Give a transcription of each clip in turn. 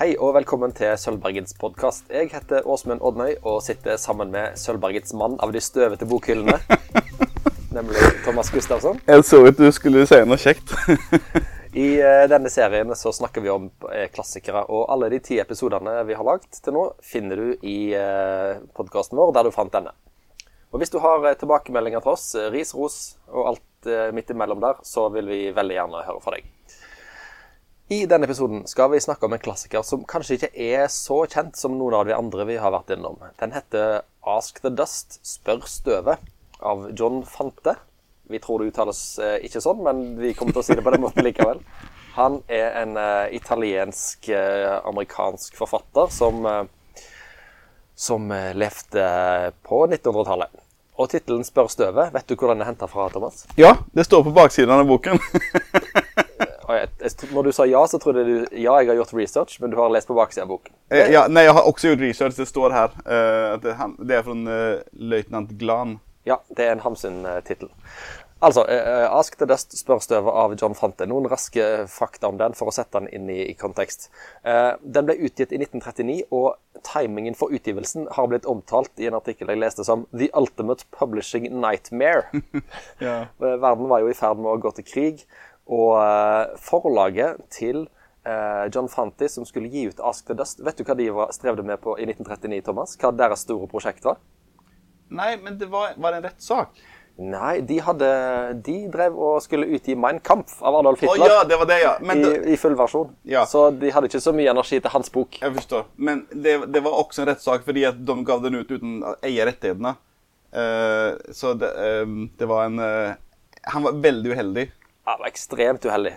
Hei og velkommen til Sølvbergets podkast. Jeg heter Åsmund Odnøy og sitter sammen med Sølvbergets mann av de støvete bokhyllene. nemlig Thomas Gustavsson. Jeg så ut du skulle si noe kjekt. I eh, denne serien så snakker vi om eh, klassikere, og alle de ti episodene vi har lagd til nå, finner du i uh, podkasten vår der du fant denne. Og hvis du har tilbakemeldinger til oss, ris, ros og alt midt imellom der, så vil vi veldig gjerne høre fra deg. I denne episoden skal vi snakke om en klassiker som kanskje ikke er så kjent som noen av de andre vi har vært innom. Den heter Ask the Dust, Spør støvet, av John Fante. Vi tror det uttales eh, ikke sånn, men vi kommer til å si det på den måten likevel. Han er en uh, italiensk-amerikansk uh, forfatter som, uh, som levde på 1900-tallet. Og tittelen 'Spør støvet', vet du hvor den er henta fra, Thomas? Ja, det står på baksiden av boken. Når du sa ja, så trodde du ja, jeg har gjort research, men du har lest på baksiden av boken. Eh, ja, nei, jeg har også gjort research. Det står her. Uh, det, det, er fra uh, løytnant Glan. Ja, det er en Hamsun-tittel. Altså, 'Ask the Dust' spørstøvet av John Fante. Noen raske fakta om den for å sette den inn i, i kontekst. Den ble utgitt i 1939, og timingen for utgivelsen har blitt omtalt i en artikkel jeg leste som 'The Ultimate Publishing Nightmare'. ja. Verden var jo i ferd med å gå til krig. Og uh, forlaget til uh, John Fanti, som skulle gi ut 'Ask the Dust', vet du hva de var, strevde med på i 1939, Thomas? Hva deres store prosjekt var? Nei, men det var, var det en rettssak? Nei, de, hadde, de drev og skulle utgi 'Mein Kampf' av Adolf Hitler. Oh, ja, det var det, ja. I, det... I, full versjon. Ja. Så de hadde ikke så mye energi til hans bok. Jeg forstår. Men det, det var også en rettssak fordi at de gav den ut uten å eie rettighetene. Uh, så det, uh, det, var en uh, Han var veldig uheldig. Ja, det var ekstremt uheldig.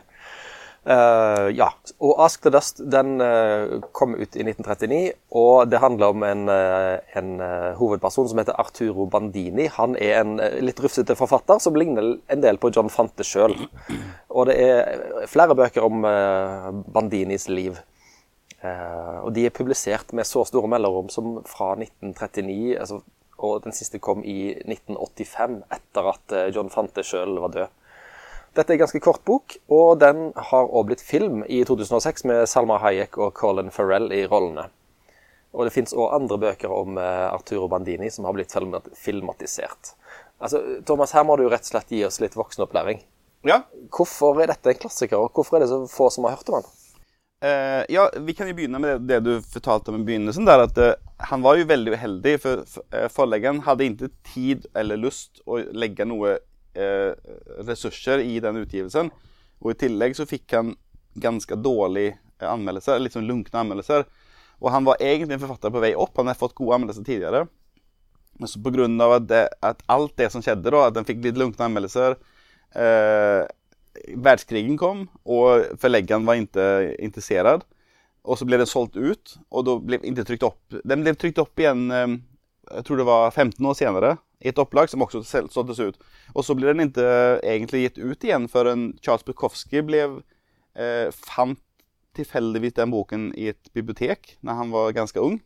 Uh, ja. Og 'Ask the Dust' den uh, kom ut i 1939, og det handler om en, uh, en hovedperson som heter Arturo Bandini. Han er en litt rufsete forfatter som ligner en del på John Fante sjøl. Og det er flere bøker om Bandinis liv. og de er publisert med så store mellomrom som fra 1939, altså, og den siste kom i 1985, etter at John Fante sjøl var død. Dette er en ganske kort bok, og den har også blitt film i 2006 med Salma Hayek og Colin Farrell i rollene. Og det fins òg andre bøker om eh, Arturo Bandini som har blitt filmatisert. Altså, Thomas, her må du rett og slett gi oss litt voksenopplæring. Ja. Hvorfor er dette en klassiker, og hvorfor er det så få som har hørt om den? Uh, ja, Vi kan jo begynne med det, det du fortalte om i begynnelsen. der at uh, Han var jo veldig uheldig, for forleggeren hadde ikke tid eller lyst å legge noe eh, ressurser i den utgivelsen. Og i tillegg så fikk han ganske dårlige eh, anmeldelser, litt sånn lunkne anmeldelser. Og han var egentlig en forfatter på vei opp. Han hadde fått gode anmeldelser tidligere. Men så pga. At, det, at alt det som skjedde, da, at han fikk litt lunkne anmeldelser eh, Verdenskrigen kom, og forleggeren var ikke interessert. Og så ble den solgt ut, og da ble ikke trykt opp Den ble trykt opp igjen eh, jeg tror det var 15 år senere, i et opplag som også såldes ut. Og så ble den ikke egentlig gitt ut igjen før Charles Bukowski ble, eh, fant tilfeldigvis den boken i et bibliotek når han var ganske ung.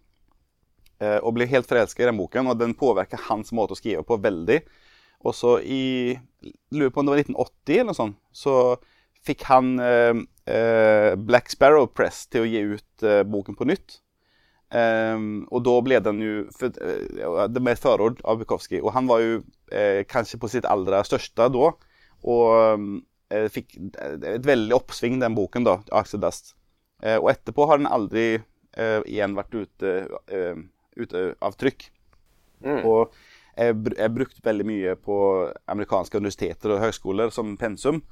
Eh, og ble helt forelsket i den boken, og den påvirket hans måte å skrive på veldig. Og så i lurer på om det var 1980 eller noe sånt, så fikk han eh, eh, Black Sparrow Press til å gi ut eh, boken på nytt. Um, og da ble den jo for, uh, Det med et forord av Bukowski. Og han var jo eh, kanskje på sitt aller største da. Og eh, fikk et veldig oppsving, den boken, da, 'Axel Dust'. Eh, og etterpå har den aldri igjen vært ute, ute av trykk. Mm. Jeg er brukt veldig mye på amerikanske universiteter og høgskoler som pensum.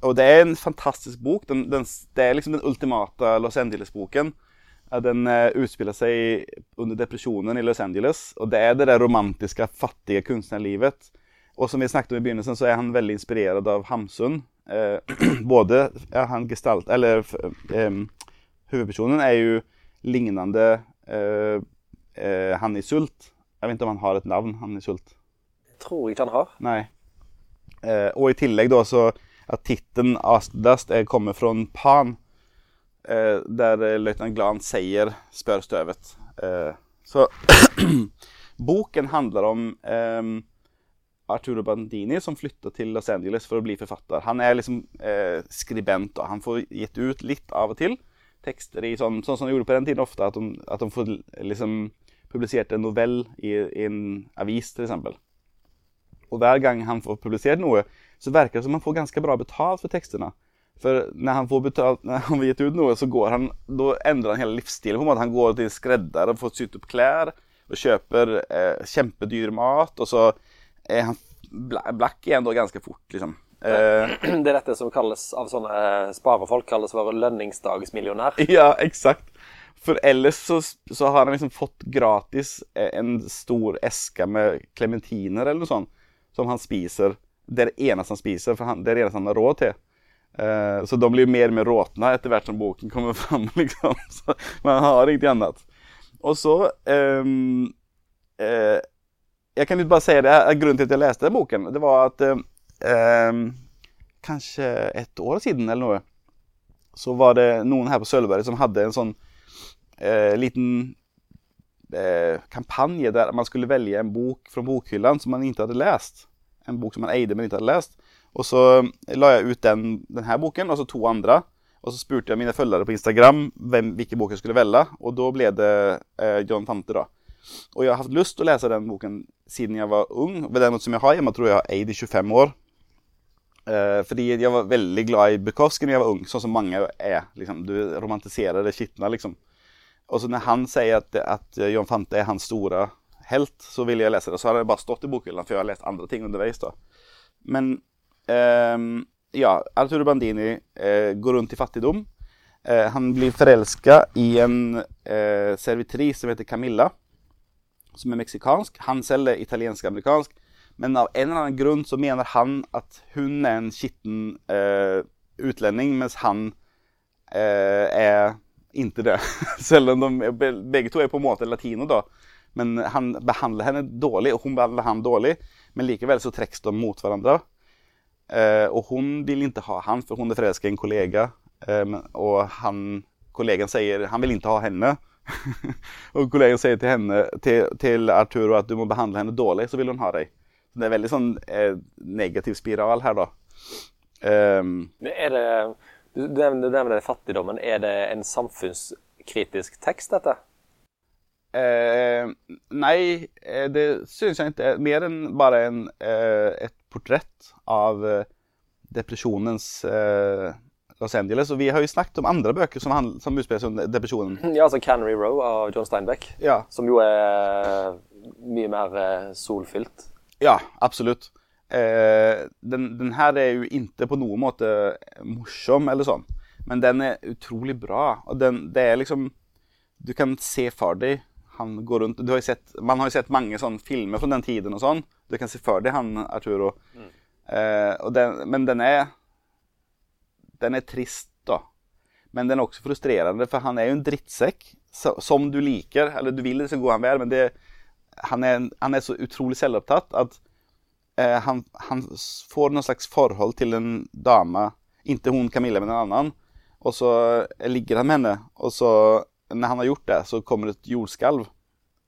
Og det er en fantastisk bok. Den, den, det er liksom den ultimate Los Angeles-boken. Den uh, utspiller seg under depresjonen i Los Angeles. Og det er det der romantiske, fattige kunstnerlivet. Og som vi snakket om i begynnelsen, så er han veldig inspirert av Hamsun. Eh, både ja, han gestalt Eller eh, hovedpersonen er jo lignende uh, han i Sult. Jeg vet ikke om han har et navn, han i Sult. Jeg tror ikke han har. Nei. og i tillegg da så at tittelen 'Astdust' kommer fra Pan Eh, der eh, løytnant Glan sier 'spør støvet'. Eh, så boken handler om eh, Arturo Bandini som flytter til Los Angeles for å bli forfatter. Han er liksom eh, skribent, og han får gitt ut litt av og til. tekster i sånn, sånn som de gjorde på den tiden ofte, at de, at de får liksom publisert en novell i, i en avis, eksempel. Og hver gang han får publisert noe, så virker det som han får ganske bra betalt for tekstene. For når han får betalt, når han gitt ut noe, så går han, da endrer han hele livsstilen. på en måte. Han går til skredder og får sydd opp klær og kjøper eh, kjempedyr mat. Og så er han blakk igjen da ganske fort, liksom. Eh, det er dette som kalles av sånne sparefolk kalles for lønningsdagsmillionær. Ja, eksakt. For ellers så, så, har han liksom fått gratis en stor eske med klementiner eller noe sånt, som han spiser. Det er det eneste han spiser, for han, det er det eneste han har råd til. Uh, så de blir mer og mer råtna etter hvert som boken kommer fram. Liksom. Man har ingenting annet. Og så eh, uh, Jeg kan bare si det, grunnen til at jeg leste boken, det var at um, Kanskje et år siden eller noe, så var det noen her på Sølvberget som hadde en sånn eh, liten eh, kampanje der man skulle velge en bok fra bokhyllan som man ikke hadde lest. En bok som han eide, men ikke hadde lest. Og så la jeg ut den, denne boken, og så to andre. Og så spurte jeg mine følgere på Instagram hvem, hvilken bok jeg skulle velge, og da ble det eh, John Fante. da. Og jeg har hatt lyst til å lese den boken siden jeg var ung. Ved den som jeg har hjemme, tror jeg har eid i 25 år. Eh, fordi jeg var veldig glad i Bukowski da jeg var ung, sånn som mange er. Liksom. Du romantiserer det skitne, liksom. Og så når han sier at, at John Fante er hans store helt, så ville jeg lese det. Så hadde det bare stått i bokhyllen, for jeg har lest andre ting underveis. da. Men eh, ja, Arturo Bandini eh, går rundt i fattigdom. Eh, han blir forelska i en eh, servitris som heter Camilla, som er meksikansk. Han selv er italiensk-amerikansk. Men av en eller annen grunn så mener han at hun er en skitten eh, utlending, mens han eh, er ikke det. Selv om de begge to er på en måte latino, da. Men han behandler henne dårlig, og hun behandler han dårlig. Men likevel så trekkes de mot hverandre. Eh, og hun vil ikke ha han, for hun er forelsket i en kollega. Eh, og han, kollegaen sier han vil ikke ha henne. og kollegaen sier til henne, til, til, Arturo at du må behandle henne dårlig, så vil hun ha deg. Så det er veldig sånn eh, negativ spiral her, da. Um, er det du nevner fattigdommen. Er det en samfunnskritisk tekst, dette? Eh, nei, eh, det syns jeg ikke. Mer enn bare en, eh, et portrett av eh, depresjonens eh, Los Angeles. Og vi har jo snakket om andre bøker som, handler, som utspiller seg depresjonen. Ja, altså Canary Row av John Steinbeck. Ja. Som jo er mye mer eh, solfylt. Ja, absolutt. Eh, den, den, her er jo ikke på noen måte morsom, eller sånn. Men den er utrolig bra. Og den, det er liksom Du kan se for deg han går rundt har sett, Man har jo sett mange sånne filmer fra den tiden og sånn. Du kan se for deg han Arturo. Mm. Eh, den, men den er Den er trist, da. Men den er også frustrerende, for han er jo en drittsekk som du liker. Eller du vil det skal gå han vel, men det, han, er, han er så utrolig selvopptatt at eh, han, han, får noen slags forhold til en dame, ikke hun Camilla, men en annen. Og så ligger han med henne, og så, når han har gjort det, så kommer det et jordskalv.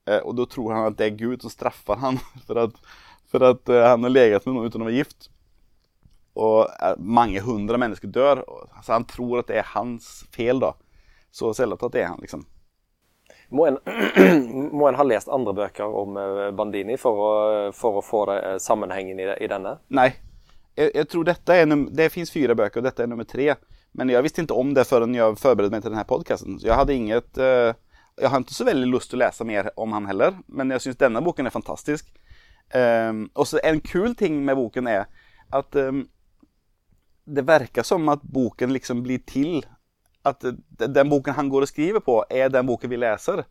Eh, og da tror han at det er Gud som straffer han for at, for at eh, han har legat med noen uten å være gift. Og eh, mange hundre mennesker dør. Så han tror at det er hans feil, da. Så selvtatt er han, liksom. Må en, må en, ha lest andre bøker om Bandini for å, for å få det, sammenhengen i, i, denne? Nei. Jeg, jeg tror dette er Det fins fire bøker, og dette er nummer tre. Men jeg visste ikke om det før jeg forberedte meg til denne podkasten. Jeg hadde inget uh, Jeg har ikke så veldig lyst til å lese mer om han heller, men jeg syns denne boken er fantastisk. Um, og så En kul ting med boken er at um, det virker som at boken liksom blir til at den boken han går og skriver på, er den boken vi leser.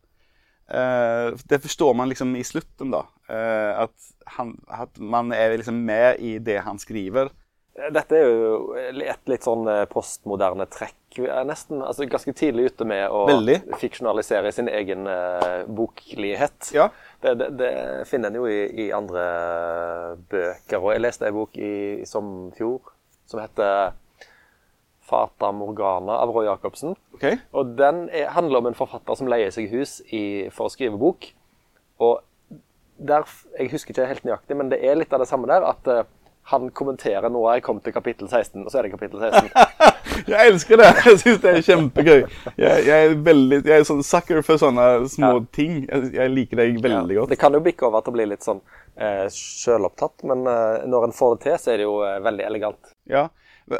Uh, det forstår man liksom i slutten, da. Uh, at, han, at, man er liksom med i det han skriver. Dette er jo et litt sånn eh, postmoderne trekk. Nesten altså ganske tidlig ute med å Veldig. fiksjonalisere sin egen uh, boklighet. Ja. Det, det, det, finner en jo i, i, andre bøker. Og jeg leste en bok i, som fjor som heter Fata Morgana av Roy Jacobsen. Okay. Og Den er, handler om en forfatter som leier seg hus i, for å skrive bok. Og der, Jeg husker ikke helt nøyaktig, men det er litt av det samme der. At Han kommenterer nå har jeg kommet til kapittel 16, og så er det kapittel 16. Jeg elsker det! Jeg syns det er kjempegøy. Jeg, jeg, er veldig, jeg er sånn sucker for sånne små Ja. ting. Jeg, jeg liker det veldig godt. Det kan jo bikke over til å bli litt sånn eh, sjølopptatt, men eh, når en får det til, så er det jo eh, veldig elegant. Ja.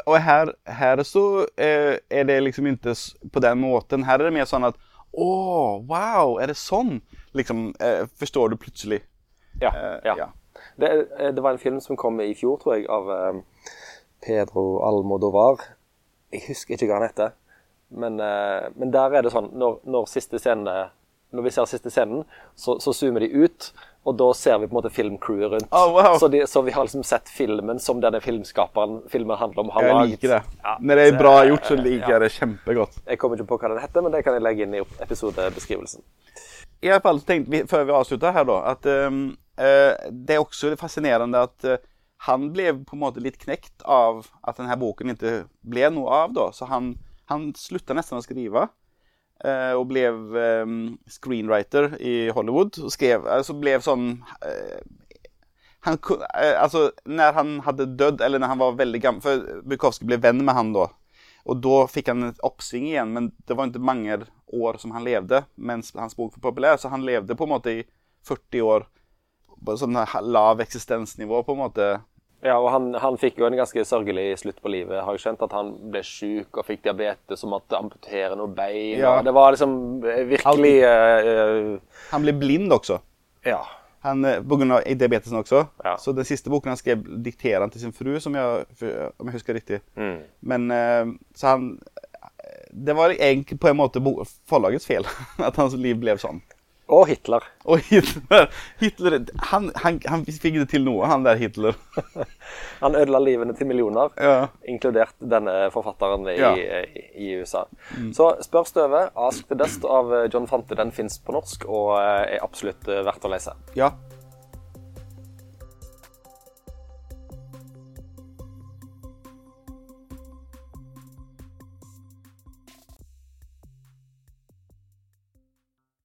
Og her, her så eh, er det liksom ikke på den måten. Her er det mer sånn at Å, wow, er det sånn? Liksom, eh, Forstår du plutselig. Ja, Eh, ja. ja. Det, eh, det var en film som kom i fjor, tror jeg, av eh, Pedro Almodovar. Jeg husker ikke hva han heter. Men, eh, men der er det sånn når, når scene Når vi ser siste scenen, så, så zoomer de ut, og da ser vi på en måte filmcrewet rundt. Oh, wow. så, de, så vi har liksom sett filmen som denne filmskaperen filmen handler om, har laget. Jeg liker det. Ja, Når det er bra gjort, så liker ja. jeg det kjempegodt. Jeg kommer ikke på hva den heter, men det kan jeg legge inn i episodebeskrivelsen. I hvert fall tänkte vi, før vi avslutter her da, at eh, det er også fascinerende at eh, han ble på en måte litt knekt av at denne boken ikke ble noe av da. Så han, han nesten å skrive. eh, og ble ehm, screenwriter i Hollywood. Og skrev, altså ble sånn eh, han, eh, altså, når han hadde dødd, eller når han var veldig gammel For Bukowski ble venn med han da. Og da fikk han et oppsving igjen, men det var ikke mange år som han levde mens hans bok var populær, så han levde på en måte i 40 år på sånn lav eksistensnivå, på en måte. Ja, og han, han fikk jo en ganske sørgelig slutt på livet. Har jeg skjønt at han ble syk og fikk diabetes og måtte amputere noen bein. Ja. Det var liksom eh, virkelig eh, Han ble blind også. Ja. Han, på grunn av diabetesen også. Ja. Så den siste boken han skrev, dikterer han til sin fru, jeg, om jeg husker riktig. Mm. Men så han Det var egentlig på en måte forlagets feil at hans liv ble sånn. Og Hitler. Og Hitler, Hitler han, han, han fikk det til noe, han der Hitler. Han ødela livene til millioner, Ja. inkludert denne forfatteren i, Ja. i, i USA. Så Spør Støve, 'Ask the Dust' av John Fante, den fins på norsk og eh, er absolutt eh, verdt å lese. ja.